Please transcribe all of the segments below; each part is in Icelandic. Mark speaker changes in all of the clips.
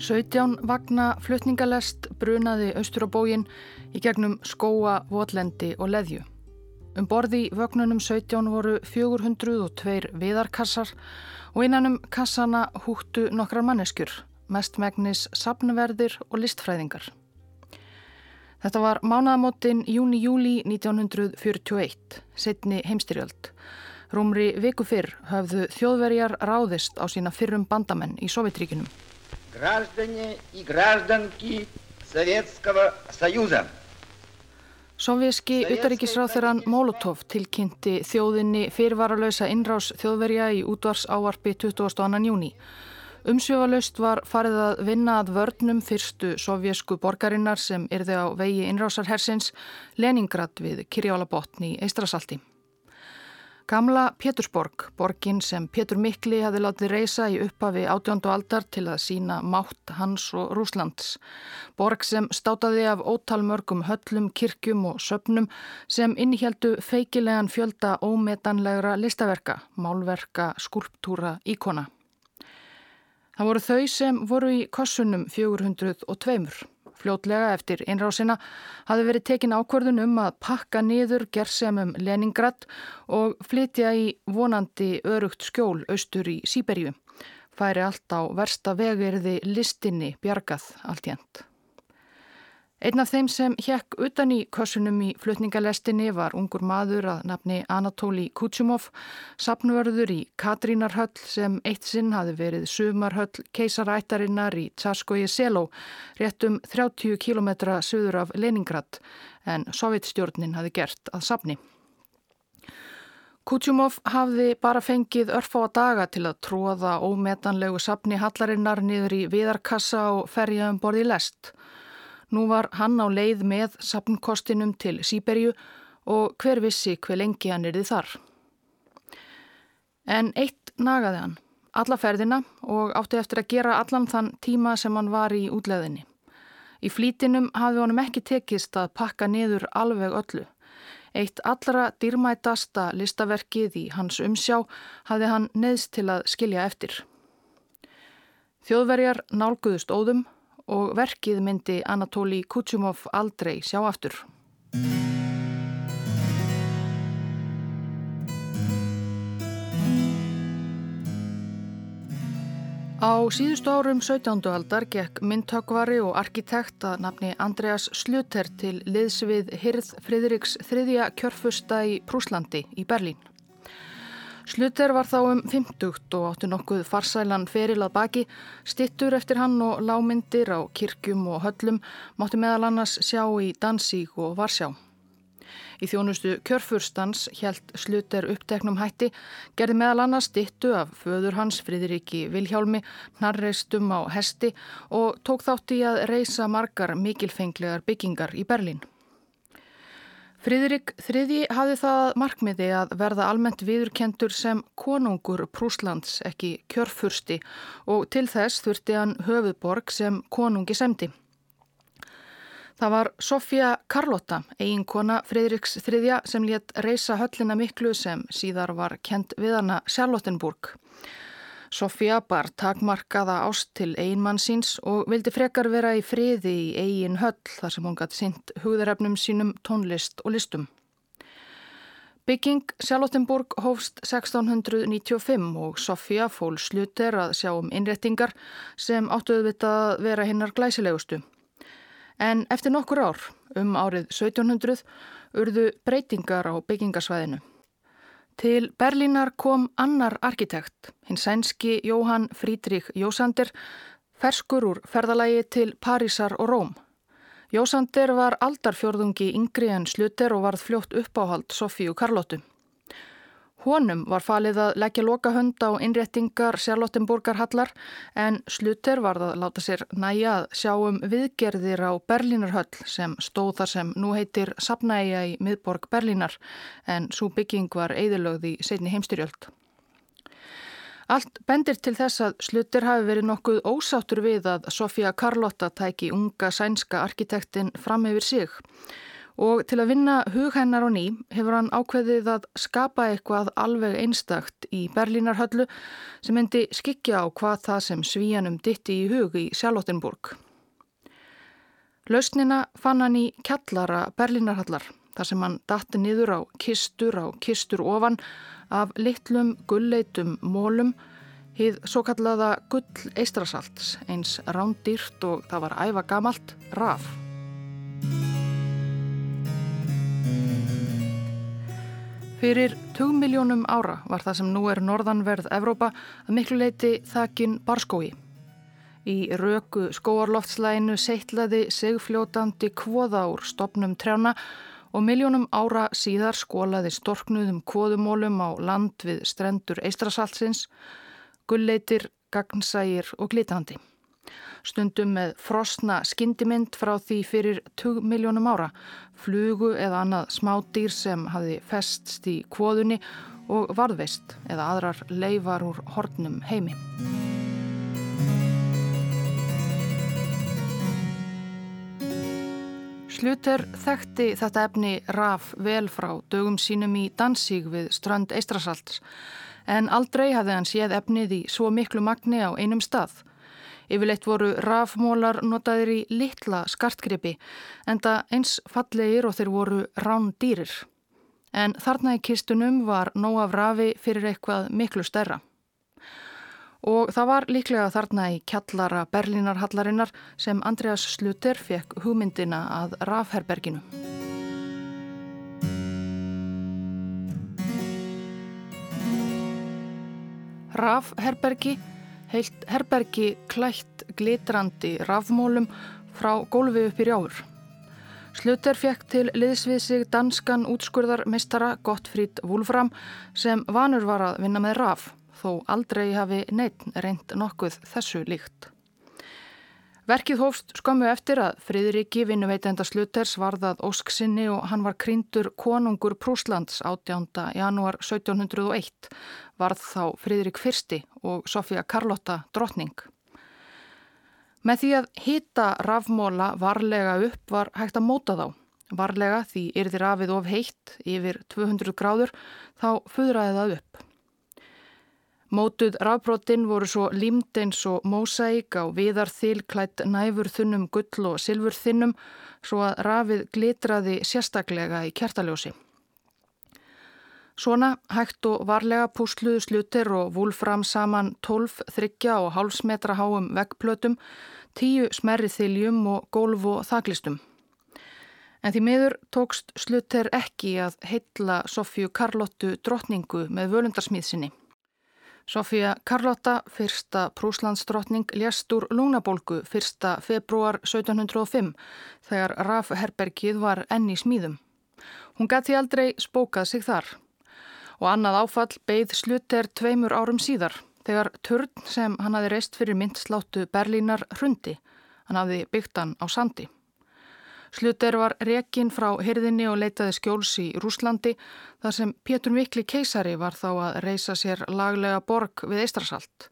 Speaker 1: 17 vagna flutningalest brunaði austur á bógin í gegnum skóa, votlendi og leðju. Um borði vögnunum 17 voru 402 viðarkassar og innanum kassana húttu nokkrar manneskjur, mestmægnis sapnverðir og listfræðingar. Þetta var mánaðamótin júni-júli 1941, setni heimstyrjöld. Rúmri viku fyrr höfðu þjóðverjar ráðist á sína fyrrum bandamenn í Sovjetríkinum Граждане и гражданки Советского Союза. Sovjíski utaríkisráþurann Molotov tilkynnti þjóðinni fyrirvaralösa innrás þjóðverja í útvars ávarpi 22. júni. Umsjöfalaust var farið að vinna að vörnum fyrstu sovjesku borgarinnar sem yrði á vegi innrásarhersins Leningrad við Kirjálabotni í Eistrasalti. Gamla Pétursborg, borgin sem Pétur Mikli hafi látið reysa í upphafi átjóndu aldar til að sína mátt hans og Rúslands. Borg sem státaði af ótalmörgum höllum, kirkjum og söpnum sem innhjeldu feikilegan fjölda ómetanlegra listaverka, málverka, skulptúra, íkona. Það voru þau sem voru í kossunum 402. Fljótlega eftir einrásina hafi verið tekin ákvörðun um að pakka niður gerðsemum Leningrad og flytja í vonandi örugt skjól austur í Sýberju. Færi allt á versta vegverði listinni bjargað allt jænt. Einn af þeim sem hjekk utan í kössunum í flutningalestinni var ungur maður að nafni Anatóli Kutsumov, sapnvörður í Katrínarhöll sem eitt sinn hafi verið sumarhöll keisarættarinnar í Tsarskoji Seló, réttum 30 km söður af Leningrad en sovjetstjórnin hafi gert að sapni. Kutsumov hafði bara fengið örfá að daga til að tróða ómetanlegu sapni hallarinnar niður í viðarkassa og ferja um borði lest. Nú var hann á leið með sapnkostinum til Sýberju og hver vissi hver lengi hann erði þar. En eitt nagaði hann, alla ferðina og átti eftir að gera allan þann tíma sem hann var í útleðinni. Í flítinum hafði honum ekki tekist að pakka niður alveg öllu. Eitt allra dýrmætasta listaverkið í hans umsjá hafði hann neðst til að skilja eftir. Þjóðverjar nálguðust óðum og verkið myndi Anatóli Kutsumov aldrei sjá aftur. Á síðustu árum 17. aldar gekk myndtökvari og arkitekt að nafni Andreas Sluter til liðsvið Hirð Fridriks þriðja kjörfusta í Prúslandi í Berlín. Slutter var þá um 50 og átti nokkuð farsælan feril að baki, stittur eftir hann og lámyndir á kirkjum og höllum mátti meðal annars sjá í Dansík og Varsjá. Í þjónustu kjörfurstans hjælt Slutter uppteknum hætti, gerði meðal annars stittu af föður hans Fridriki Vilhjálmi, narreistum á hesti og tók þátt í að reysa margar mikilfenglegar byggingar í Berlín. Fríðrik þriði hafði það markmiði að verða almennt viðurkentur sem konungur Prúslands, ekki kjörfursti og til þess þurfti hann höfuðborg sem konungi semdi. Það var Sofía Karlotta, eiginkona Fríðriks þriðja sem létt reysa höllina miklu sem síðar var kent við hana Charlottenburg. Sofía bar takmarkaða ást til einmann síns og vildi frekar vera í friði í eigin höll þar sem hún gæti sint hugðarefnum sínum tónlist og listum. Bygging Charlottenburg hófst 1695 og Sofía fól sluter að sjá um innrettingar sem áttuðu við að vera hinnar glæsilegustu. En eftir nokkur ár, um árið 1700, urðu breytingar á byggingasvæðinu. Til Berlínar kom annar arkitekt, hinn sænski Jóhann Frídrik Jósander, ferskur úr ferðalagi til Parísar og Róm. Jósander var aldarfjörðungi yngri en sluter og varð fljótt uppáhald Sofíu Karlóttu. Honum var falið að leggja loka hund á innréttingar Sjálfottenborgarhallar en Slutter var að láta sér næja að sjá um viðgerðir á Berlínarhöll sem stóð þar sem nú heitir Sapnæja í miðborg Berlínar en svo bygging var eðilögð í setni heimstyrjöld. Allt bendir til þess að Slutter hafi verið nokkuð ósáttur við að Sofía Karlotta tæki unga sænska arkitektin fram yfir sig og til að vinna hug hennar á ný hefur hann ákveðið að skapa eitthvað alveg einstakt í Berlínarhöllu sem myndi skikja á hvað það sem svíjanum ditti í hug í Sjálfóttinburg. Lausnina fann hann í kjallara Berlínarhallar þar sem hann datti niður á kistur á kistur ofan af litlum gulleitum mólum hið svo kallaða gull eistrasalts eins rándýrt og það var æfa gamalt raf. Fyrir 2 miljónum ára var það sem nú er norðanverð Evrópa að miklu leiti þakin barskói. Í röku skóarloftslæginu seittlaði segfljótandi kvoða úr stopnum trjána og miljónum ára síðar skólaði storknuðum kvoðumólum á land við strendur eistrasaltsins, gulleitir, gagnsægir og glitandi stundum með frosna skyndimind frá því fyrir 20 miljónum ára, flugu eða annað smádýr sem hafi festst í kvóðunni og varðveist eða aðrar leifar úr hornum heimi. Sluter þekkti þetta efni raf vel frá dögum sínum í Dansík við strand Eistrasalts en aldrei hafði hann séð efnið í svo miklu magni á einum stað Yfirleitt voru rafmólar notaðir í litla skartgripi en það eins fallegir og þeir voru rán dýrir. En þarna í kistunum var nóg af rafi fyrir eitthvað miklu stærra. Og það var líklega þarna í kjallara Berlínarhallarinnar sem Andreas Sluter fekk hugmyndina að rafherberginu. Rafherbergi heilt herbergi klætt glitrandi rafmólum frá gólfi upp í rjáfur. Slutter fekk til liðsvið sig danskan útskurðarmistara Gottfríd Wulfram sem vanur var að vinna með raf, þó aldrei hafi neitt reynd nokkuð þessu líkt. Verkið hófst skömmu eftir að Friðriki vinnuveitenda Sluters varðað ósksinni og hann var kryndur konungur Prúslands 18. janúar 1701, varð þá Friðrik fyrsti og Sofía Karlotta drotning. Með því að hýta rafmóla varlega upp var hægt að móta þá. Varlega því yrði rafið of heitt yfir 200 gráður þá fuðraði það upp. Mótuð rafbrotin voru svo límd eins og mósæk á viðarþil klætt næfur þunnum gull og silfur þinnum svo að rafið glitraði sérstaklega í kertaljósi. Svona hægt og varlega púsluðu slutir og vúlfram saman 12 þryggja og hálfsmetra háum veggplötum, 10 smerri þiljum og gólf og þaklistum. En því miður tókst slutir ekki að heitla Sofju Karlottu drottningu með völundarsmíðsinni. Sofía Karlotta, fyrsta prúslandsdrottning, lést úr lúnabólgu 1. februar 1705 þegar Raf Herbergið var enni smíðum. Hún gæti aldrei spókað sig þar og annað áfall beigð slutter tveimur árum síðar þegar törn sem hann hafi reist fyrir myndsláttu Berlínar hrundi. Hann hafi byggt hann á sandi. Slutter var rekin frá hyrðinni og leitaði skjóls í Rúslandi þar sem Pétur Mikli keisari var þá að reysa sér laglega borg við Eistrasalt.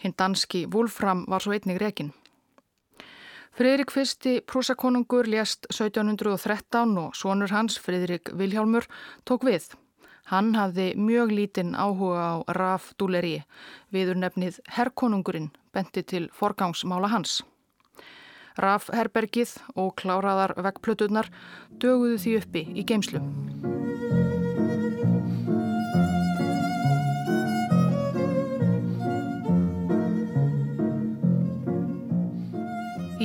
Speaker 1: Hinn danski Wulfram var svo einnig rekin. Fridrik fyrsti prúsakonungur lést 1713 og sonur hans, Fridrik Vilhjálmur, tók við. Hann hafði mjög lítinn áhuga á Raf Dúleri, viður nefnið Herrkonungurinn, benti til forgangsmála hans. Rafherbergið og kláraðar vekkplötunar döguðu því uppi í geimslu.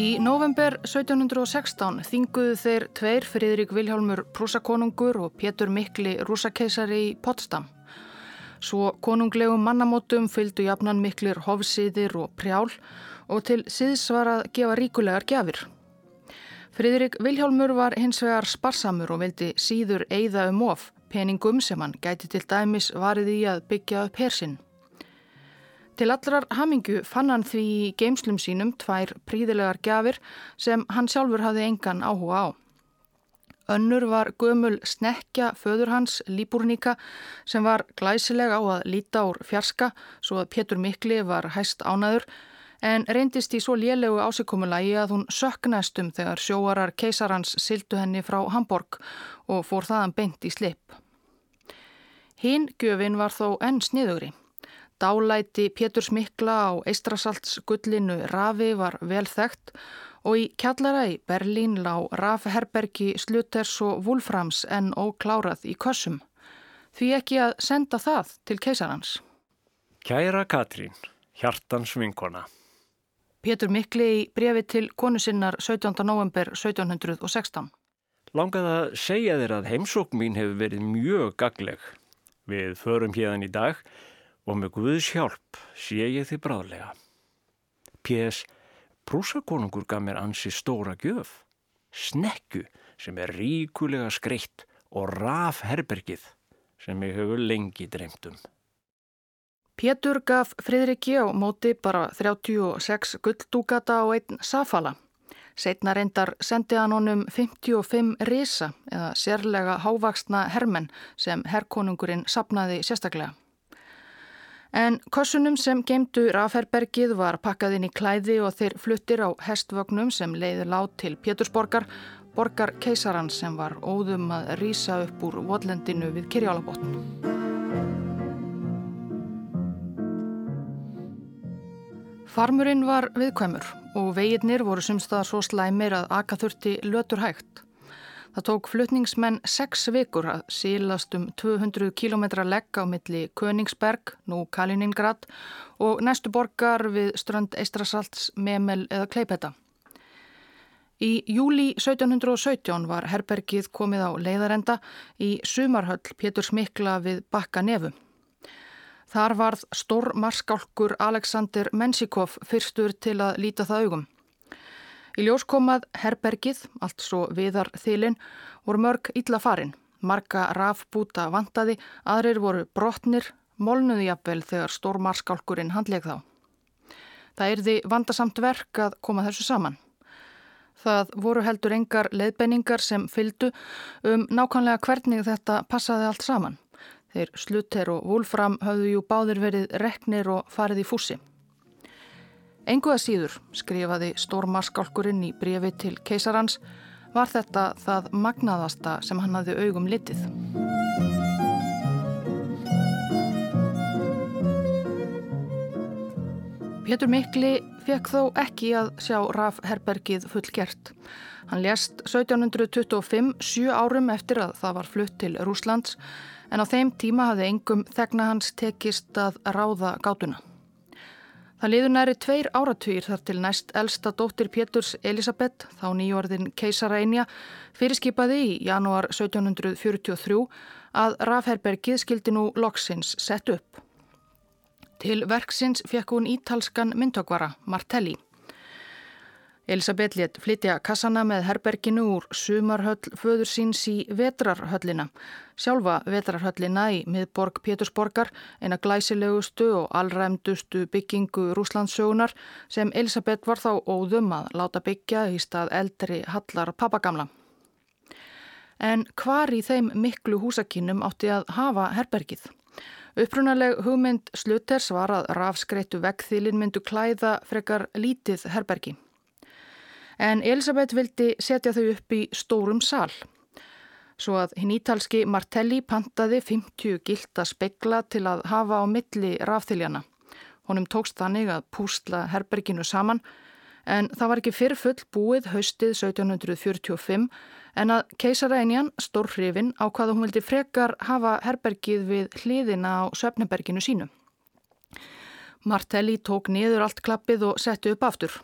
Speaker 1: Í november 1716 þinguðu þeir tveir Fridrik Vilhjálmur Prúsakonungur og Pétur Mikli Rúsakeisari í Potsdam. Svo konunglegum mannamótum fylgdu jafnan miklir hofsýðir og prjál og til síðs var að gefa ríkulegar gjafir. Fridrik Vilhjálmur var hins vegar sparsamur og vildi síður eigða um of, peningum sem hann gæti til dæmis varið í að byggja upp hersinn. Til allrar hamingu fann hann því í geimslum sínum tvær príðilegar gjafir sem hann sjálfur hafði engan áhuga á. Önnur var gömul snekja föður hans, Líbúrníka, sem var glæsileg á að líta úr fjarska svo að Pétur Mikli var hæst ánaður en reyndist í svo lélegu ásíkumulagi að hún söknæstum þegar sjóarar keisarans sildu henni frá Hamburg og fór þaðan beint í slip. Hinn gjöfin var þó enn sniðugri. Dálæti Pétur Smikla á Eistrasaltsgullinu Rafi var vel þekkt og í kjallara í Berlín lá Rafherbergi Sluters og Wolframs enn óklárað í kossum. Því ekki að senda það til keisarans.
Speaker 2: Kæra Katrín, hjartans vinkona.
Speaker 1: Pétur Mikli í brefi til konu sinnar 17. november 1716.
Speaker 2: Langað að segja þér að heimsók mín hefur verið mjög gagleg. Við förum hérðan í dag og með Guðs hjálp sé ég þið bráðlega. P.S. Prúsakonungur gaf mér ansi stóra gjöf. Snekku sem er ríkulega skreitt og raf herbergið sem ég hefur lengi dreymt um.
Speaker 1: Pétur gaf Fridriki á móti bara 36 gulldúgata og einn safala. Seitna reyndar sendi hann honum 55 risa eða sérlega hávaksna hermenn sem herrkonungurinn sapnaði sérstaklega. En kossunum sem geimdu Raferbergið var pakkað inn í klæði og þeir fluttir á hestvögnum sem leiði látt til Pétursborgar, borgar keisaran sem var óðum að rýsa upp úr votlendinu við Kirjálabotn. Farmurinn var viðkvæmur og veginnir voru sumstaðar svo slæmir að aka þurfti lötur hægt. Það tók flutningsmenn sex vikur að sílast um 200 km legg á milli Königsberg, nú Kaliningrad og næstu borgar við strönd Eistrasalts, Memel eða Kleipeta. Í júli 1717 var herbergið komið á leiðarenda í sumarhöll Pétur Smikla við Bakka Nefu. Þar varð stór marskálkur Alexander Mensikov fyrstur til að líta það augum. Í ljós komað herbergið, allt svo viðar þilin, voru mörg illa farin. Marga rafbúta vantaði, aðrir voru brotnir, molnuði jafnvel þegar stórmarskálkurinn handleg þá. Það erði vandasamt verk að koma þessu saman. Það voru heldur engar leðbenningar sem fyldu um nákvæmlega hvernig þetta passaði allt saman. Þeir Slutter og Wolfram hafðu jú báðir verið reknir og farið í fúsi. Enguða síður, skrifaði stórmaskálkurinn í brefi til keisarans, var þetta það magnaðasta sem hann hafði augum litið. Pétur Mikli fekk þó ekki að sjá Raf Herbergið fullgert. Hann lést 1725, sjö árum eftir að það var flutt til Rúslands, en á þeim tíma hafði engum þegna hans tekist að ráða gátuna. Það liður næri tveir áratugir þar til næst elsta dóttir Péturs Elisabeth, þá nýjórðin keisarænja, fyrirskipaði í janúar 1743 að Rafherbergið skildi nú loksins sett upp. Til verksins fekk hún ítalskan myndtökvara, Martelli. Elisabeth let flytja kassana með herberginu úr sumarhöll föður síns í vetrarhöllina. Sjálfa vetrarhöllina í miðborg Pétursborgar, eina glæsilegustu og allræmdustu byggingu Rúslandsögunar sem Elisabeth var þá óðum að láta byggja í stað eldri hallar papagamla. En hvar í þeim miklu húsakinnum átti að hafa herbergið? Upprunaleg hugmynd Sluters var að rafskreittu vegþýlin myndu klæða frekar lítið herbergi en Elisabeth vildi setja þau upp í stórum sal. Svo að hinn ítalski Martelli pantaði 50 gilda spekla til að hafa á milli rafþiljana. Honum tókst þannig að pústla herberginu saman en það var ekki fyrir full búið haustið 1745 en að keisarænjan Stór Hrifin á hvaða hún vildi frekar hafa herbergið við hliðina á söfneberginu sínu. Martelli tók niður allt klappið og setti upp aftur.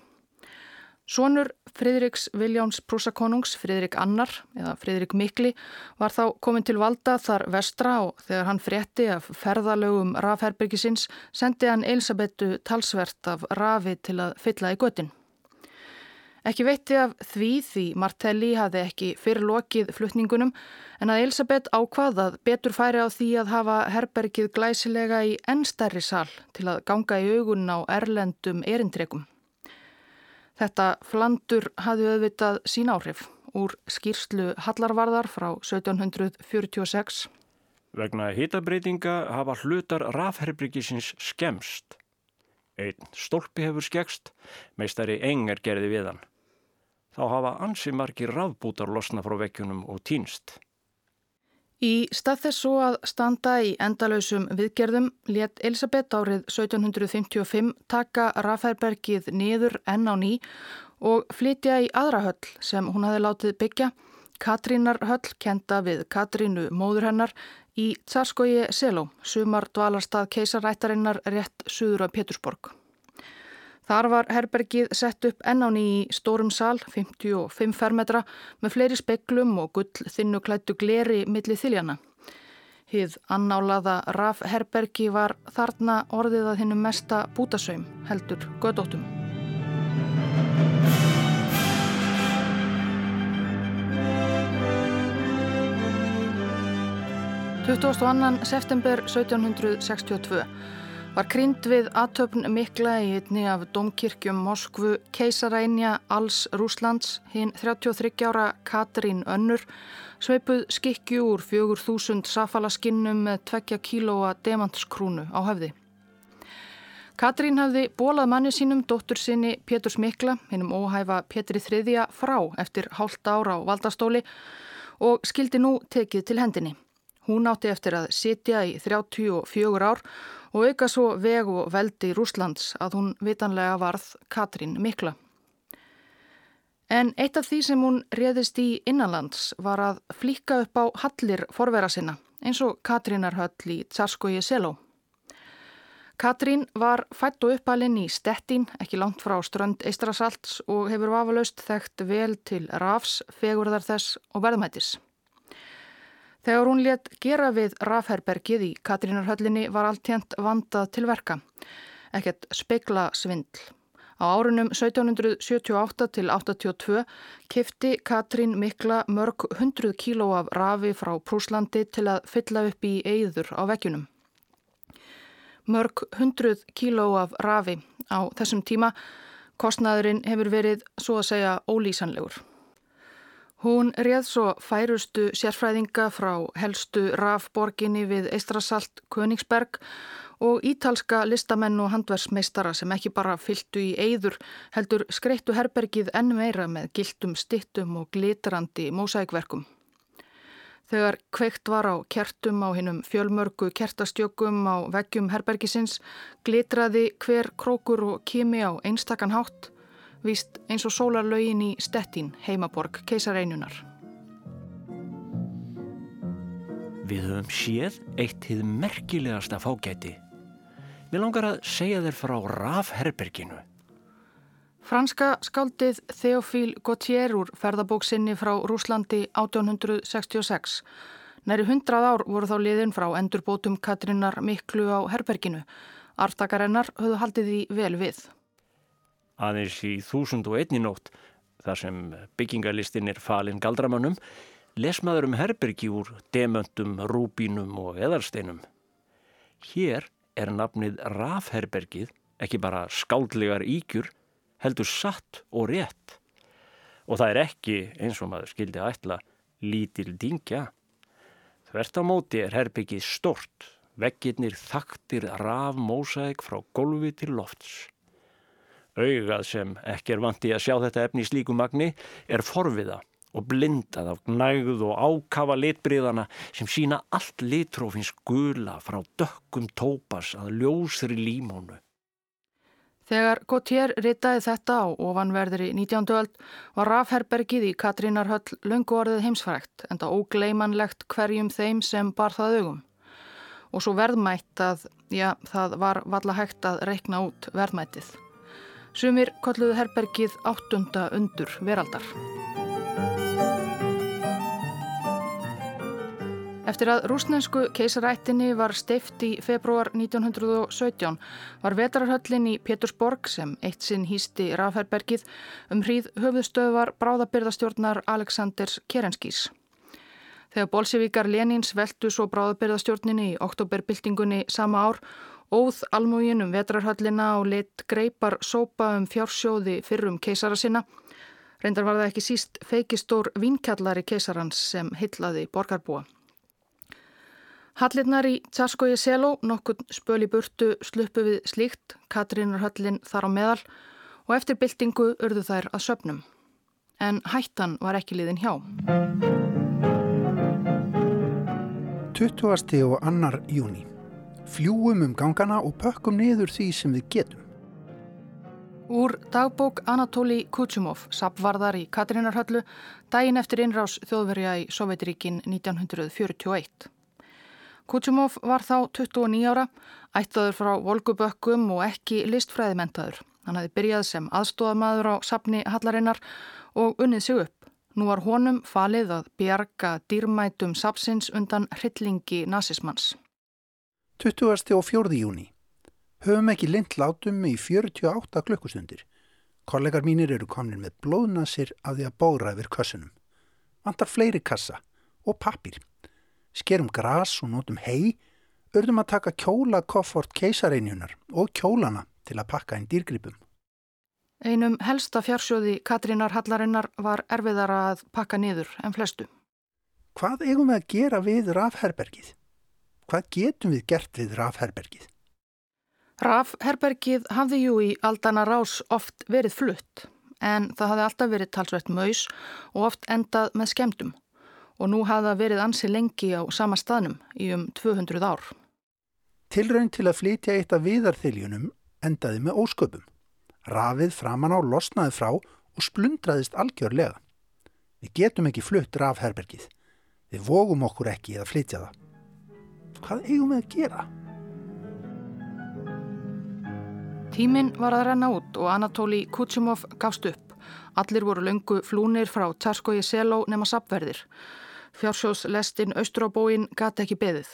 Speaker 1: Sónur Fridriks Viljáns Prúsakonungs, Fridrik Annar eða Fridrik Mikli var þá komin til valda þar vestra og þegar hann frétti af ferðalögum rafherbergisins sendi hann Elisabethu talsvert af rafi til að fylla í göttin. Ekki veitti af því því Martelli hafði ekki fyrrlokið flutningunum en að Elisabeth ákvaðað betur færi á því að hafa herbergið glæsilega í ennstærri sal til að ganga í augun á erlendum erindrekum. Þetta flandur hafði auðvitað sín áhrif úr skýrslu Hallarvarðar frá 1746.
Speaker 2: Vegna hitabreitinga hafa hlutar rafherbyggisins skemst. Einn stólpi hefur skegst, meistari engar gerði við hann. Þá hafa ansi margi rafbútar losna frá vekkjunum og týnst.
Speaker 1: Í stað þess svo að standa í endalösum viðgerðum let Elisabeth árið 1755 taka Raffærbergið niður enn á ný og flytja í aðra höll sem hún hafi látið byggja, Katrínar höll kenda við Katrínu móður hennar í Tsarskoji Seló, sumar dvalarstað keisarættarinnar rétt suður af Pétursborg. Þar var herbergið sett upp ennáni í stórum sal, 55 fermetra, með fleiri speklum og gull þinnu klættu gleri millir þiljana. Hið annálaða Raf herbergi var þarna orðið að hinnum mesta bútasaum, heldur gödóttum. 22. september 1762 var krynd við aðtöfn mikla í einni af domkirkjum Moskvu keisarænja alls Rúslands hinn 33 ára Katrín Önnur sveipuð skikju úr 4000 safalaskinnum með 2 kílóa demantskrúnu á höfði. Katrín hafði bólað manni sínum dóttur sinni Péturs Mikla, hinnum óhæfa Pétri Þriðja frá eftir hálft ára á valdastóli og skildi nú tekið til hendinni. Hún átti eftir að sitja í 34 ár og auka svo veg og veldi Rúslands að hún vitanlega varð Katrín Mikla. En eitt af því sem hún réðist í innanlands var að flíka upp á hallir forvera sinna eins og Katrínar höll í Tsarskoji Seló. Katrín var fætt og uppalinn í Stettin, ekki langt frá strönd Eistrasalts og hefur vafalaust þekkt vel til rafs, fegurðar þess og verðmætis. Þegar hún let gera við rafherbergið í Katrínarhöllinni var allt hérnt vandað til verka. Ekkert spekla svindl. Á árunum 1778 til 82 kifti Katrín mikla mörg hundruð kíló af rafi frá Prúslandi til að fylla upp í eigður á vekkjunum. Mörg hundruð kíló af rafi á þessum tíma kostnaðurinn hefur verið svo að segja ólýsanlegur. Hún réð svo færustu sérfræðinga frá helstu rafborginni við Eistrasalt Königsberg og ítalska listamenn og handversmeistara sem ekki bara fyltu í eyður heldur skreittu herbergið enn meira með gildum stittum og glitrandi mósækverkum. Þegar kveikt var á kertum á hinnum fjölmörgu kertastjökum á veggjum herbergisins glitraði hver krókur og kimi á einstakann hátt víst eins og sólarlaugin í Stettin, heimaborg keisareinunar.
Speaker 2: Við höfum séð eitt hið merkilegasta fágæti. Við langar að segja þér frá Rafherberginu.
Speaker 1: Franska skáldið Theophile Gautier úr ferðabóksinni frá Rúslandi 1866. Næri hundrað ár voru þá liðin frá endurbótum Katrinnar Miklu á herberginu. Artakarennar höfðu haldið því vel við
Speaker 2: aðeins í þúsund og einni nótt þar sem byggingarlistin er falin galdramannum, lesmaður um herbergi úr demöntum, rúbínum og eðarsteinum. Hér er nafnið Rafherbergið ekki bara skáldlegar ígjur, heldur satt og rétt. Og það er ekki, eins og maður skildi að ætla, lítil dingja. Þvert á móti er herbergið stort, veggirnir þaktir rafmósæk frá gólfi til lofts. Augað sem ekki er vandi að sjá þetta efni í slíku magni er forviða og blindað af gnægð og ákafa litbriðana sem sína allt litrófins gula frá dökkum tópas að ljósri límónu.
Speaker 1: Þegar Gautier ritaði þetta á ofanverðri 19. öld var rafherbergið í Katrínarhöll löngu orðið heimsfrækt en það ógleimanlegt hverjum þeim sem bar það augum. Og svo verðmætt að, já, það var valla hægt að reikna út verðmættið. Sumir kolluðu herbergið áttunda undur veraldar. Eftir að rúsnensku keisarættinni var steift í februar 1917 var vetararhöllin í Pétursborg sem eitt sinn hýsti rafherbergið um hríð höfðustöðvar bráðabyrðastjórnar Aleksandrs Kerenskís. Þegar bolsevíkar Lenins veldu svo bráðabyrðastjórninni í oktoberbyltingunni sama ár Óð almúgin um vetrarhöllina og lit greipar sópa um fjársjóði fyrrum keisara sinna. Reyndar var það ekki síst feikistór vinkjallari keisarans sem hyllaði borgarbúa. Hallirnar í Tjarskogi Seló, nokkur spöl í burtu, sluppu við slíkt, Katrínarhöllin þar á meðal og eftir byltingu urðu þær að söpnum. En hættan var ekki liðin hjá.
Speaker 3: 20. og annar júni. Fljúum um gangana og pökkum niður því sem við getum.
Speaker 1: Úr dagbók Anatóli Kutsumov, sapvarðar í Katrínarhöllu, daginn eftir innrás þjóðverja í Sovjetiríkin 1941. Kutsumov var þá 29 ára, ættaður frá volgubökkum og ekki listfræðimentaður. Hann hafi byrjað sem aðstofamaður á sapni Hallarinnar og unnið sig upp. Nú var honum falið að bjarga dýrmætum sapsins undan hryllingi nazismans.
Speaker 3: 20. og 4. júni. Höfum ekki lind látum í 48 klukkustundir. Kollegar mínir eru komin með blóðnasir af því að bóra yfir kassunum. Vantar fleiri kassa og pappir skerum gras og notum hei, urðum að taka kjóla koffort keisareinjunar og kjólana til að pakka einn dýrgripum.
Speaker 1: Einum helsta fjársjóði Katrínar Hallarinnar var erfiðara að pakka niður en flestu.
Speaker 3: Hvað eigum við að gera við rafherbergið? Hvað getum við gert við rafherbergið?
Speaker 1: Rafherbergið hafði jú í aldana rás oft verið flutt en það hafði alltaf verið talsveit maus og oft endað með skemdum og nú hafða verið ansi lengi á sama staðnum í um 200 ár.
Speaker 3: Tilraun til að flytja eitt af viðarþiljunum endaði með ósköpum. Rafið framann á losnaði frá og splundraðist algjörlega. Við getum ekki flutt rafherbergið. Við vógum okkur ekki að flytja það. Hvað eigum við að gera?
Speaker 1: Tíminn var að renna út og Anatóli Kutsumov gafst upp. Allir voru löngu flúnir frá Tjarskogi Seló nema sapverðir. Fjársjóðslestin Austróbóin gati ekki beðið.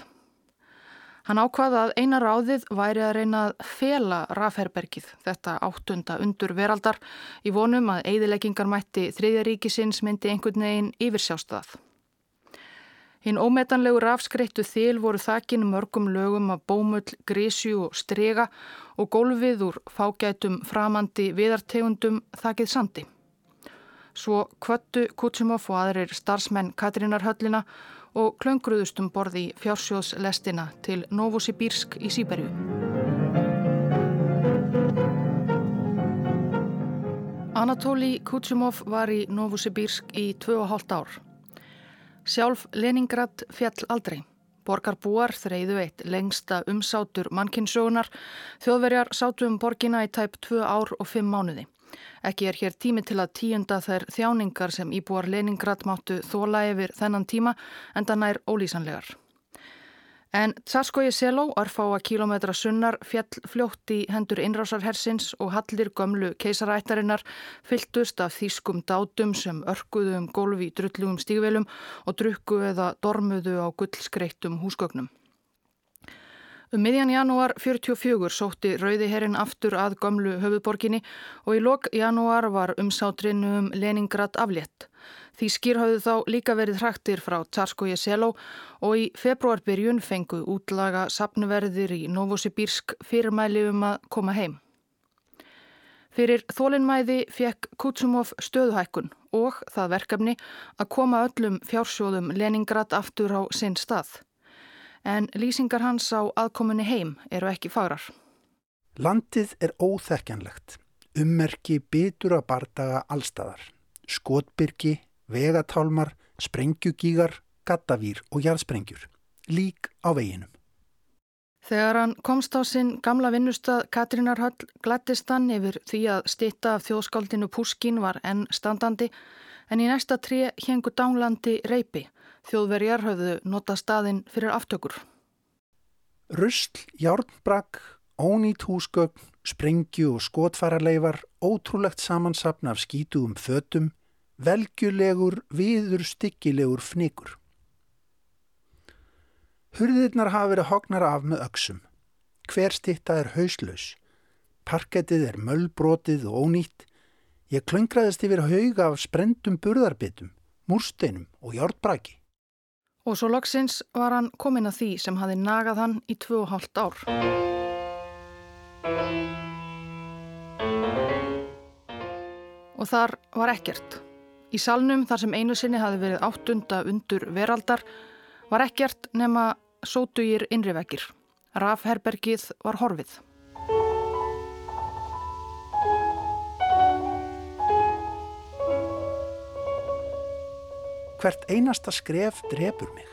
Speaker 1: Hann ákvaða að eina ráðið væri að reyna að fela rafherbergið, þetta áttunda undur veraldar, í vonum að eigðileggingar mætti þriðjaríkisins myndi einhvern veginn yfirsjástað. Hinn ómetanlegu rafskreittu þil voru þakin mörgum lögum af bómull, grísju og strega og gólfið úr fágætum framandi viðartegundum þakið sandi. Svo kvöttu Kutsumov og aðrir starfsmenn Katrinarhöllina og klöngruðustum borði fjársjóðslestina til Novosibirsk í Sýberju. Anatóli Kutsumov var í Novosibirsk í 2,5 ár. Sjálf Leningrad fjall aldrei. Borgarbúar þreyðu eitt lengsta umsátur mannkinsögunar. Þjóðverjar sátu um borgina í tæp 2 ár og 5 mánuði. Ekki er hér tími til að tíunda þær þjáningar sem íbúar Leningrad máttu þóla yfir þennan tíma en þann er ólýsanlegar. En Tsarskoji Seló, arfáa kílometra sunnar, fjall fljótt í hendur innrásarhersins og hallir gömlu keisarættarinnar fyltust af þýskum dátum sem örkuðu um gólfi í drullugum stígvelum og drukku eða dormuðu á gullskreittum húsgögnum. Um miðjan janúar 44 sótti Rauðiherrin aftur að gömlu höfuborginni og í lok janúar var umsátrinu um Leningrad aflétt. Því skýr hafðu þá líka verið hraktir frá Tsarskoje Seló og í februarbyrjun fengu útlaga sapnuverðir í Novosibirsk fyrirmæli um að koma heim. Fyrir þólinnmæði fekk Kutsumov stöðuhækkun og það verkefni að koma öllum fjársjóðum Leningrad aftur á sinn stað en lýsingar hans á aðkominni heim eru ekki fagrar.
Speaker 3: Landið er óþekkjanlegt. Ummerki bitur að bardaga allstæðar. Skotbyrki, vegatálmar, sprengjugígar, gattavýr og jarðsprengjur. Lík á veginum.
Speaker 1: Þegar hann komst á sinn gamla vinnustad Katrínarhöll glattist hann yfir því að stitta af þjóðskáldinu Puskin var enn standandi en í næsta tré hengu dánlandi reypi Þjóðverjar höfðu nota staðinn fyrir aftökur.
Speaker 3: Rustl, járnbrakk, ónýtt húsgögn, sprengju og skotfararleifar, ótrúlegt samansapn af skítugum fötum, velgjulegur, viður styggilegur fnikur. Hurðirnar hafa verið hognar af með öksum. Hver stitta er hauslaus. Parkettið er möllbrotið og ónýtt. Ég klöngraðist yfir hauga af sprendum burðarbitum, múrsteinum og járnbraki.
Speaker 1: Og svo loksins var hann komin að því sem hafi nagað hann í tvö og hálft ár. Og þar var ekkert. Í salnum þar sem einu sinni hafi verið áttunda undur veraldar var ekkert nema sótugir innriveggir. Rafherbergið var horfið.
Speaker 3: Hvert einasta skref drefur mig.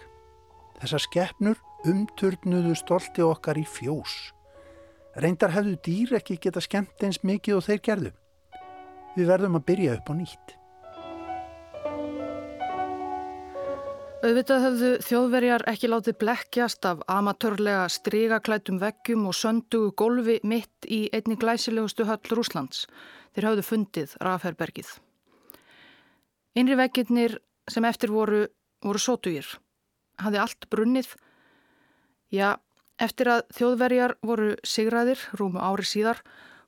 Speaker 3: Þessar skeppnur umturnuðu stolti okkar í fjós. Reyndar hefðu dýr ekki geta skemmt eins mikið og þeir gerðu. Við verðum að byrja upp á nýtt.
Speaker 1: Auðvitað höfðu þjóðverjar ekki látið blekkjast af amatörlega strigaklætum veggjum og söndugu golfi mitt í einni glæsilegustu höll Rúslands. Þeir höfðu fundið Raferbergið. Innri veggirnir sem eftir voru, voru sótugir. Hafði allt brunnið. Já, eftir að þjóðverjar voru sigraðir rúmu ári síðar,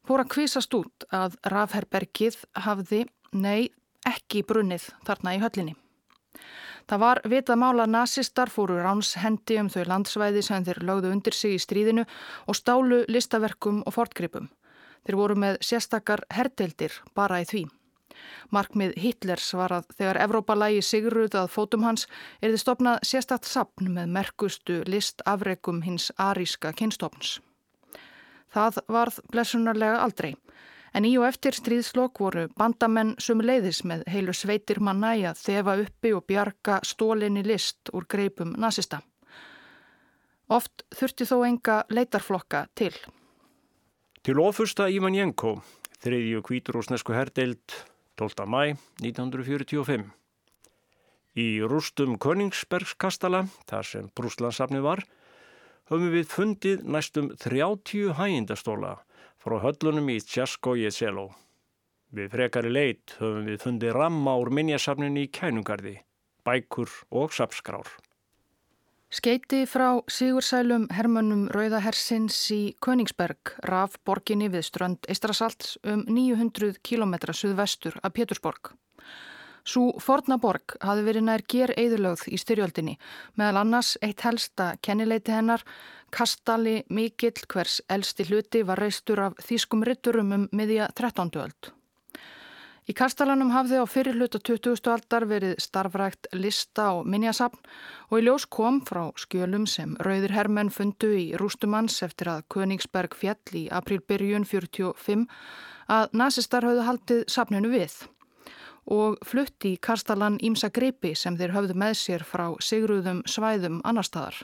Speaker 1: fór að kvisast út að Raferbergið hafði, nei, ekki brunnið þarna í höllinni. Það var vitað mála nazistar fóru ránshendi um þau landsvæði sem þeir lögðu undir sig í stríðinu og stálu listaverkum og fortgripum. Þeir voru með sérstakar herdeildir bara í því. Markmið Hitlers var að þegar Evrópa lægi sigruð að fótum hans er þið stopnað sérstakt sapn með merkustu listafregum hins aríska kynstofns. Það varð blessunarlega aldrei. En í og eftir stríðslokk voru bandamenn sumuleiðis með heilu sveitir manna í að þefa uppi og bjarga stólinni list úr greipum nazista. Oft þurfti þó enga leitarflokka til.
Speaker 2: Til ofusta Ívan Jenko, þriðju kvíturúsnesku herdeild 12. mæ 1945. Í rústum Königsbergskastala, þar sem Brúslandsafni var, höfum við fundið næstum 30 hægindastóla frá höllunum í Tjaskói Seló. Við frekari leit höfum við fundið ramma úr minjasafninu í kænungarði, bækur og sapskrár.
Speaker 1: Skeiti frá Sigursælum Hermannum Rauðahersins í Königsberg raf borginni við strönd Eistrasalts um 900 km suðvestur af Pétursborg. Svo Fornaborg hafi verið nær ger eðurlögð í styrjöldinni, meðal annars eitt helsta kennileiti hennar, kastali mikill hvers elsti hluti var reistur af þýskum rytturum um miðja 13. öld. Í kastalanum hafði á fyrir hluta 20. aldar verið starfrækt lista og minjasapn og í ljós kom frá skjölum sem rauðir hermenn fundu í rústumanns eftir að Königsberg fjall í aprílbyrjun 45 að nazistar hafðu haldið sapninu við og flutti í Karstalan ímsa greipi sem þeir höfðu með sér frá sigruðum svæðum annar staðar.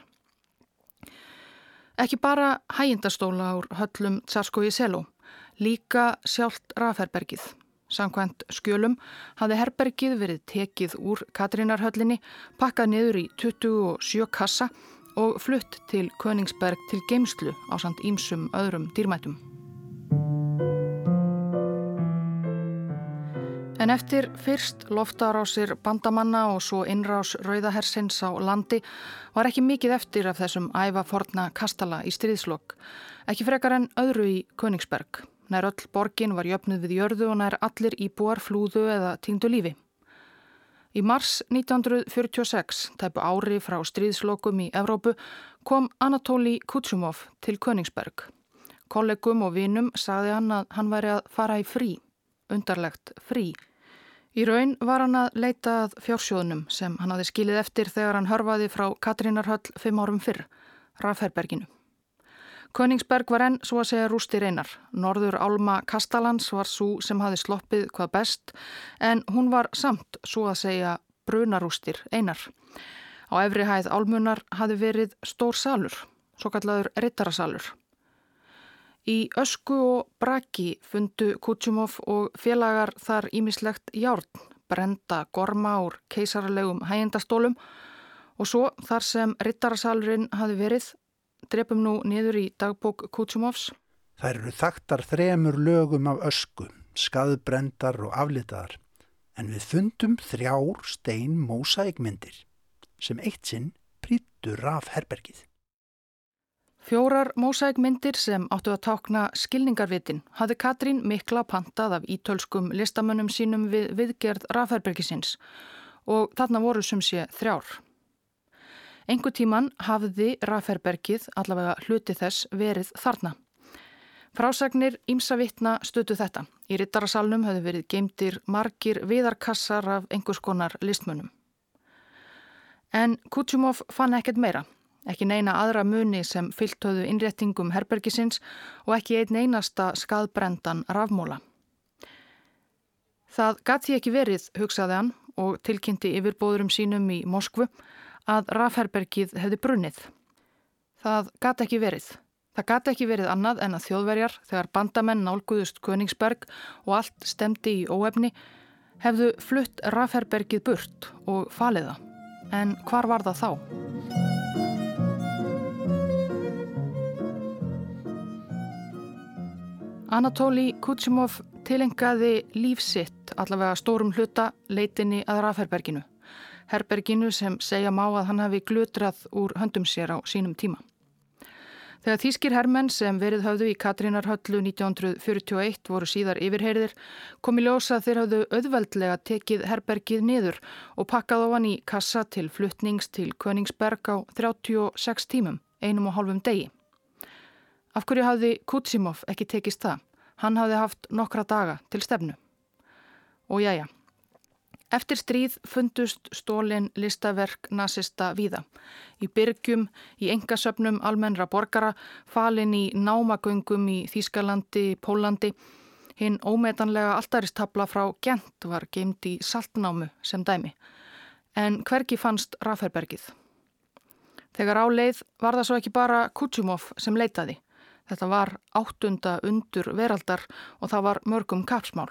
Speaker 1: Ekki bara hægindastóla úr höllum Tsarskoði Seló, líka sjálft Raferbergið. Samkvæmt skjölum hafði herbergið verið tekið úr Katrínarhöllinni, pakkað niður í 27 kassa og flutt til Königsberg til geimslu á samt ímsum öðrum dýrmætum. En eftir fyrst loftarásir bandamanna og svo innrás rauðahersins á landi var ekki mikið eftir af þessum æfa forna kastala í stríðslokk. Ekki frekar en öðru í Königsberg. Nær öll borgin var jöfnuð við jörðu og nær allir íbúar flúðu eða týndu lífi. Í mars 1946, tæpu ári frá stríðslokum í Evrópu, kom Anatóli Kutsumov til Königsberg. Kollegum og vinum sagði hann að hann væri að fara í frí, undarlegt frí. Í raun var hann að leita að fjársjóðunum sem hann hafi skilið eftir þegar hann hörfaði frá Katrínarhöll fimm árum fyrr, Rafherberginu. Königsberg var enn svo að segja rústi reynar. Norður Álma Kastalans var svo sem hafi sloppið hvað best en hún var samt svo að segja brunarústir einar. Á efri hæð Álmunar hafi verið stór salur, svo kallaður rittarasalur. Í ösku og braki fundu Kutsumov og félagar þar ímislegt járn, brenda gorma úr keisarlegum hægendastólum og svo þar sem rittarasalurinn hafi verið, drefum nú niður í dagbók Kutsumovs.
Speaker 3: Það eru þaktar þremur lögum af ösku, skaðbrendar og aflitaðar, en við fundum þrjár stein mósækmyndir sem eitt sinn prýttur af herbergið.
Speaker 1: Fjórar mósækmyndir sem áttu að tákna skilningarvitin hafði Katrín mikla pantað af ítölskum listamönnum sínum við viðgerð Raferbergisins og þarna voru sem sé þrjár. Engu tíman hafði Raferbergið allavega hluti þess verið þarna. Frásagnir ímsa vittna stötu þetta. Í rittarasalnum höfðu verið geimtir margir viðarkassar af einhvers konar listmönnum. En Kutsumov fann ekkert meira ekki neina aðra muni sem fylltöðu innréttingum herbergisins og ekki einn einasta skadbrendan rafmóla. Það gati ekki verið, hugsaði hann og tilkynnti yfirbóðurum sínum í Moskvu að rafherbergið hefði brunnið. Það gati ekki verið. Það gati ekki verið annað en að þjóðverjar, þegar bandamenn nálguðust Königsberg og allt stemdi í óefni, hefðu flutt rafherbergið burt og faliða. En hvar var það þá? Anatóli Kutsimov tilengaði lífsitt allavega stórum hluta leitinni að rafherberginu. Herberginu sem segja má að hann hafi glutrað úr höndum sér á sínum tíma. Þegar þýskir hermenn sem verið höfðu í Katrínarhöllu 1941 voru síðar yfirheyriðir kom í ljósa þeir hafðu auðveldlega tekið herbergið niður og pakkað ofan í kassa til fluttnings til Königsberg á 36 tímum, einum og hálfum degi. Af hverju hafði Kutsimov ekki tekist það? Hann hafði haft nokkra daga til stefnu. Og já, já. Eftir stríð fundust stólinn listaverk nazista víða. Í byrgjum, í engasöfnum almennra borgara, falin í námagöngum í Þýskalandi, Pólandi. Hinn ómetanlega alltaristabla frá Gent var geimt í saltnámu sem dæmi. En hverki fannst Raferbergið? Þegar áleið var það svo ekki bara Kutsimov sem leitaði. Þetta var áttunda undur veraldar og það var mörgum kapsmál.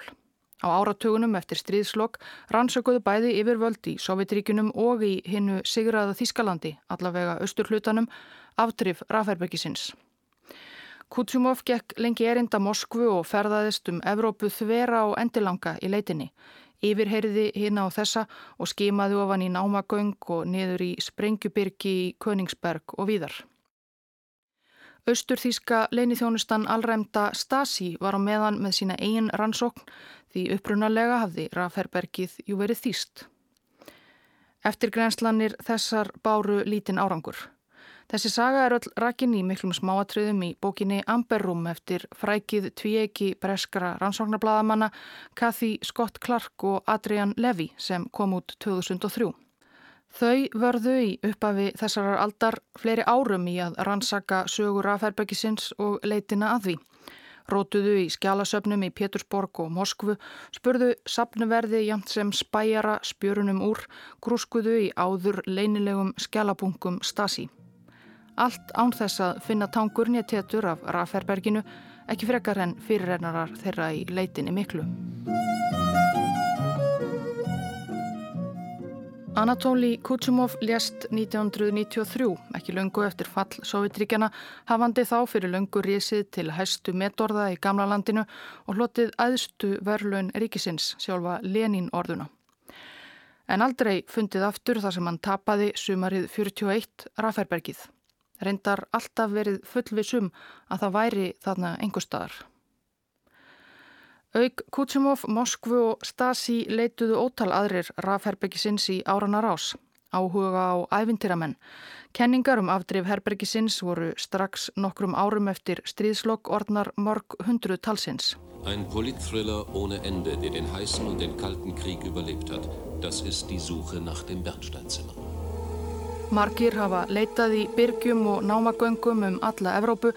Speaker 1: Á áratugunum eftir stríðslokk rannsökuðu bæði yfirvöld í Sovjetríkunum og í hinnu Sigraða Þískalandi, allavega austurhlutanum, aftrif Raferbergisins. Kutsumov gekk lengi erinda Moskvu og ferðaðist um Evrópu þvera og endilanga í leitinni. Yfirheyriði hérna á þessa og skimaði ofan í námagöng og niður í Sprengjubyrki Königsberg og víðar. Austurþíska leinithjónustan allræmda Stasi var á meðan með sína eigin rannsókn því upprunalega hafði Raferbergið jú verið þýst. Eftir grenslanir þessar báru lítinn árangur. Þessi saga er öll rakin í miklum smáatriðum í bókinni Amberrum eftir frækið tvíegi breskara rannsóknarblaðamanna Kathy Scott Clark og Adrian Levy sem kom út 2003. Þau vörðu í uppafi þessarar aldar fleiri árum í að rannsaka sögur afherbergisins og leitina að því. Rótuðu í skjálasöfnum í Pétursborg og Moskvu, spurðu sapnuverði jæmt sem spæjara spjörunum úr, grúskuðu í áður leinilegum skjálabungum Stasi. Allt án þess að finna tangurnja tétur af Raferberginu, ekki frekar en fyrirrennarar þeirra í leitinni miklu. Anatóli Kutsumov lést 1993, ekki löngu eftir fall Sovjetríkjana, hafandi þá fyrir löngu risið til hæstu metorða í gamla landinu og hlotið aðstu verlaun ríkisins, sjálfa Lenin orðuna. En aldrei fundið aftur þar sem hann tapaði sumarið 41 Raferbergið. Reyndar alltaf verið fullvisum að það væri þarna einhver staðar. Auk Kutsumov, Moskvu og Stasi leituðu ótal aðrir rafherbergisins í áranar ás, áhuga á ævintýramenn. Kenningar um afdrif herbergisins voru strax nokkrum árum eftir stríðslokk orðnar mörg hundru talsins.
Speaker 4: Ein Politthriller ohne Ende, der den heißen und den kalten Krieg überlebt hat. Das ist die Suche nach dem Bernsteinzimmer.
Speaker 1: Margir hafa leitað í byrgjum og námagöngum um alla Evrópu,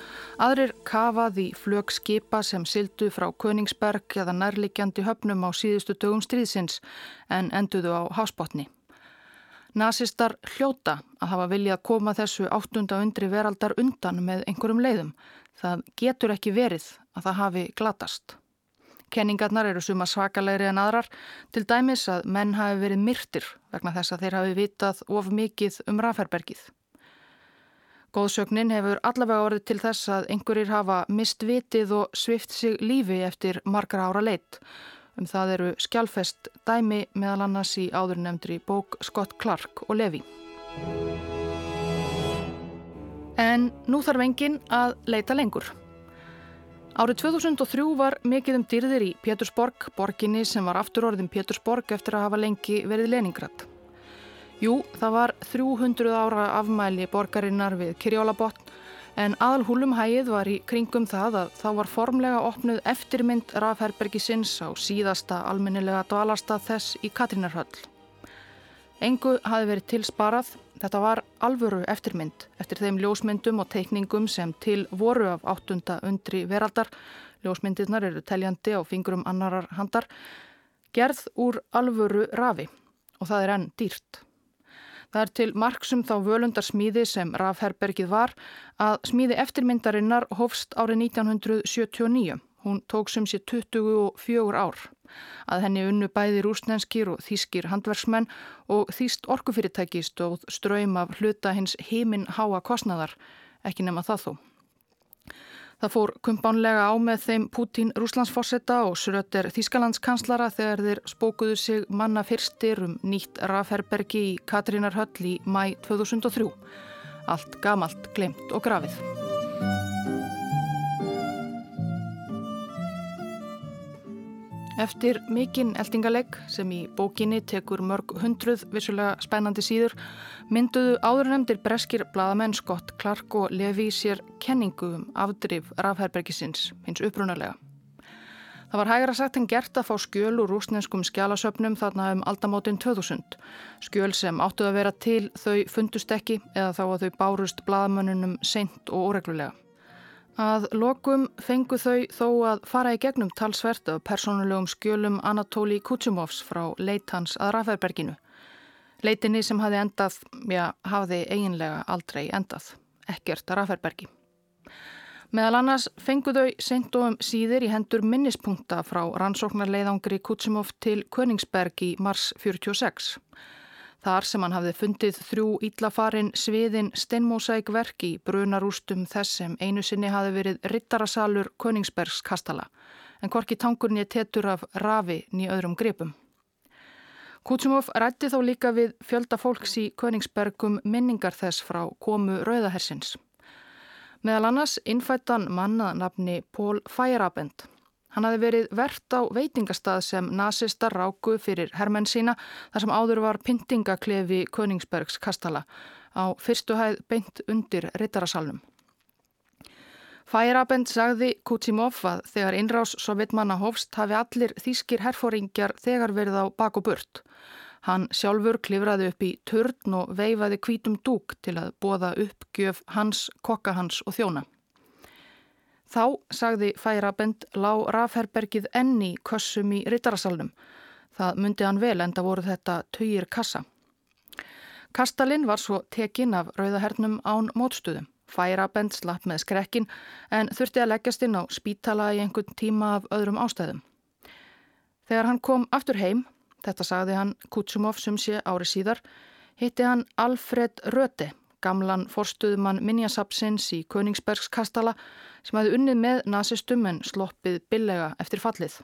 Speaker 1: aðrir kafað í flög skipa sem sildu frá Königsberg eða nærlikjandi höfnum á síðustu dögum stríðsins en enduðu á hásbótni. Nazistar hljóta að hafa viljað koma þessu áttunda undri veraldar undan með einhverjum leiðum. Það getur ekki verið að það hafi glatast. Kenningarnar eru suma svakalegri en aðrar, til dæmis að menn hafi verið myrtir vegna þess að þeir hafi vitað of mikið um rafherbergið. Góðsögnin hefur allavega orðið til þess að einhverjir hafa mist vitið og svift sig lífi eftir margra ára leitt. Um það eru skjálfest dæmi meðal annars í áðurnemndri bók Scott Clark og Levi. En nú þarf engin að leita lengur. Árið 2003 var mikið um dyrðir í Pétursborg, borginni sem var afturorðin Pétursborg eftir að hafa lengi verið Leningrad. Jú, það var 300 ára afmæli borgarinnar við Kirjólabotn en aðalhúlum hægið var í kringum það að þá var formlega opnuð eftirmynd Rafherbergi sinns á síðasta almennilega dvalarstað þess í Katrinarhöll. Engu hafi verið tilsparað Þetta var alvöru eftirmynd eftir þeim ljósmyndum og teikningum sem til voru af áttunda undri veraldar. Ljósmyndirnar eru teljandi á fingrum annarar handar. Gerð úr alvöru rafi og það er enn dýrt. Það er til marksum þá völundarsmíði sem rafherbergið var að smíði eftirmyndarinnar hófst árið 1979. Hún tók sem sé 24 ár. Að henni unnu bæði rúsnenskir og þýskir handverksmenn og þýst orkufyrirtæki stóð ströym af hluta hins heiminn háa kostnaðar, ekki nema það þó. Það fór kumpánlega á með þeim Pútín Rúslandsforsetta og Sröter Þískalandskanslara þegar þeir spókuðu sig manna fyrstir um nýtt rafherbergi í Katrínarhöll í mæ 2003. Allt gamalt, glemt og grafið. Eftir mikinn eldingalegg sem í bókinni tekur mörg hundruð vissulega spænandi síður mynduðu áðurnemdir breskir bladamenn Scott Clark og Levi sér kenningu um afdrif rafherbergisins hins upprunalega. Það var hægra sagt en gert að fá skjöl úr rúsnenskum skjálasöpnum þarna um aldamótin 2000. Skjöl sem áttuð að vera til þau fundust ekki eða þá að þau bárust bladamönnunum seint og óreglulega. Að lokum fengu þau þó að fara í gegnum talsvert af persónulegum skjölum Anatóli Kutsimovs frá leitans að Raffærberginu. Leitinni sem hafi endað, já, hafiði eiginlega aldrei endað, ekkert að Raffærbergi. Meðal annars fengu þau sent og um síðir í hendur minnispunkta frá rannsóknarleiðangri Kutsimov til Königsberg í mars 46. Þar sem hann hafði fundið þrjú íllafarin sviðin steinmósæk í brunarústum þess sem einu sinni hafi verið rittarasalur Königsbergs kastala, en korki tankurni tettur af rafi nýja öðrum gripum. Kutsumov rætti þó líka við fjölda fólks í Königsbergum minningar þess frá komu Rauðahersins. Meðal annars innfættan mannað nafni Pól Færabend Hann hafi verið verðt á veitingastað sem nazistar ráku fyrir hermenn sína þar sem áður var pyntingaklefi Königsbergs kastala á fyrstu hæð beint undir rittarasalnum. Færabend sagði Kutsimov að þegar innrás sovjetmanna hófst hafi allir þýskir herfóringjar þegar verið á bak og burt. Hann sjálfur klifraði upp í törn og veifaði kvítum dúk til að bóða uppgjöf hans, kokkahans og þjóna. Þá, sagði Færabend, lág rafherbergið enni kössum í rittarasalnum. Það myndi hann vel en það voru þetta töyir kassa. Kastalinn var svo tekinn af rauðahernum án mótstuðum. Færabend slapp með skrekkin en þurfti að leggjast inn á spítala í einhvern tíma af öðrum ástæðum. Þegar hann kom aftur heim, þetta sagði hann Kutsumov sem sé ári síðar, hitti hann Alfred Röte gamlan forstuðumann Minjasapsins í Königsbergskastala sem hafi unnið með nazistum en sloppið billega eftir fallið.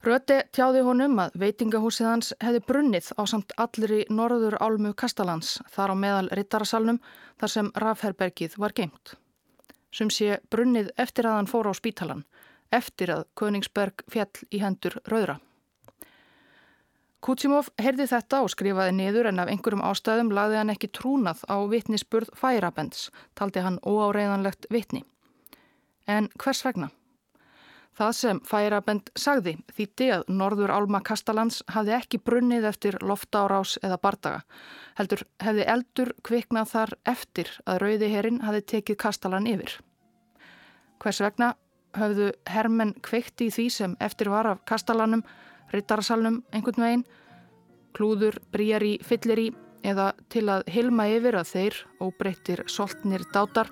Speaker 1: Röti tjáði honum að veitingahúsið hans hefði brunnið á samt allir í norður álmu kastalans þar á meðal rittarasalnum þar sem rafherbergið var geimt. Sum sé brunnið eftir að hann fór á spítalan, eftir að Königsberg fjall í hendur rauðra. Kutsimov heyrði þetta og skrifaði niður en af einhverjum ástæðum lagði hann ekki trúnað á vittnisspurð Færabends, taldi hann óáreiðanlegt vittni. En hvers vegna? Það sem Færabend sagði þýtti að Norður Álma Kastalans hafði ekki brunnið eftir loftárás eða bardaga. Heldur hefði eldur kviknað þar eftir að Rauðiherin hafði tekið Kastalan yfir. Hvers vegna höfðu hermenn kvikt í því sem eftir var af Kastalanum rittarasalnum einhvern veginn, klúður, bríari, fyllir í eða til að hilma yfir að þeir, óbreyttir, soltnir dátar,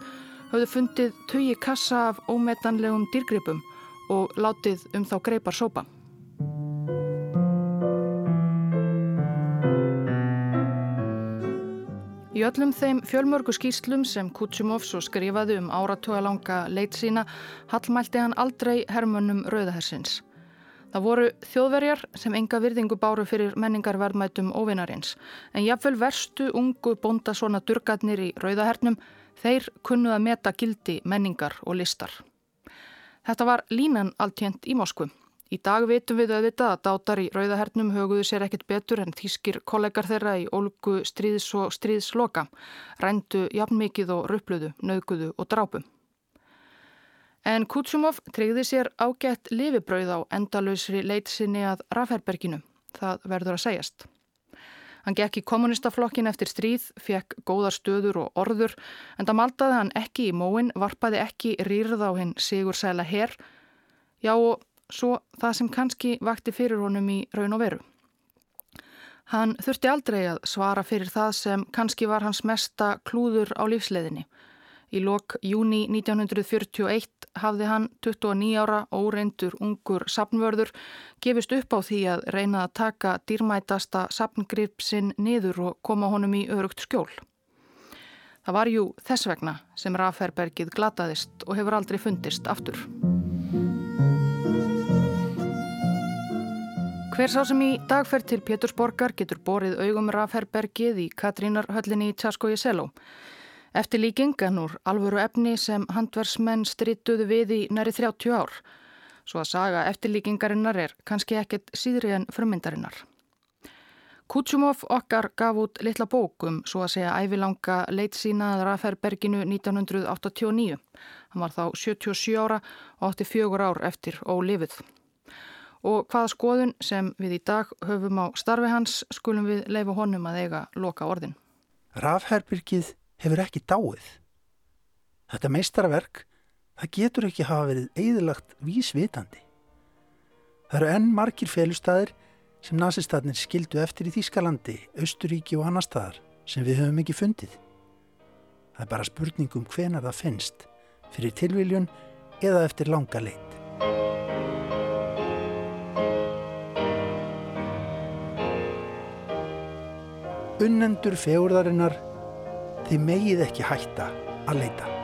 Speaker 1: höfðu fundið tugi kassa af ómetanlegum dýrgripum og látið um þá greipar sópa. Í öllum þeim fjölmörgu skýslum sem Kutsumov svo skrifaði um áratugalanga leit sína hallmælti hann aldrei hermönnum rauðahersins. Það voru þjóðverjar sem enga virðingu báru fyrir menningarverðmætum óvinarins en jáfnvel verstu ungu bonda svona durgatnir í rauðahernum þeir kunnuð að meta gildi menningar og listar. Þetta var línan alltjent í Moskvu. Í dag vitum við auðvitað að dátar í rauðahernum höguðu sér ekkert betur en þýskir kollegar þeirra í ólgu stríðs og stríðsloka, rændu jafn mikið og rupluðu, nöguðu og drápum. En Kutsumov treyði sér ágætt lifibrauð á endalösri leitsinni að rafherberginu. Það verður að segjast. Hann gekk í kommunistaflokkin eftir stríð, fekk góðar stöður og orður, en það maldaði hann ekki í móin, varpaði ekki rýrð á hinn sigur sæla herr, já og svo það sem kannski vakti fyrir honum í raun og veru. Hann þurfti aldrei að svara fyrir það sem kannski var hans mesta klúður á lífsleðinni. Í lok júni 1941 hafði hann 29 ára óreindur ungur sapnvörður gefist upp á því að reyna að taka dýrmætasta sapngripsinn niður og koma honum í örugt skjól. Það var jú þess vegna sem Raferbergið glataðist og hefur aldrei fundist aftur. Hver sá sem í dagferð til Pétursborgar getur borið augum Raferbergið í Katrínarhöllinni í Tjaskogi Seló. Eftir líkingan úr alvöru efni sem handversmenn strittuðu við í næri 30 ár. Svo að saga eftirlíkingarinnar er kannski ekkert síðri en frummyndarinnar. Kutsumov okkar gaf út litla bókum, svo að segja ævilanga leit sínaðar aðferðberginu 1989. Hann var þá 77 ára og 84 ár eftir ólifið. Og hvaða skoðun sem við í dag höfum á starfi hans skulum við leifa honum að eiga loka orðin.
Speaker 3: Rafherbyrgið hefur ekki dáið. Þetta meistarverk, það getur ekki hafa verið eðilagt vísvitandi. Það eru enn margir felustæðir sem nazistatnir skildu eftir í Þýskalandi, Östuríki og annar staðar sem við höfum ekki fundið. Það er bara spurningum hvenar það finnst, fyrir tilviljun eða eftir langa leit. Unnendur fegurðarinnar þið megið ekki hætta að leita.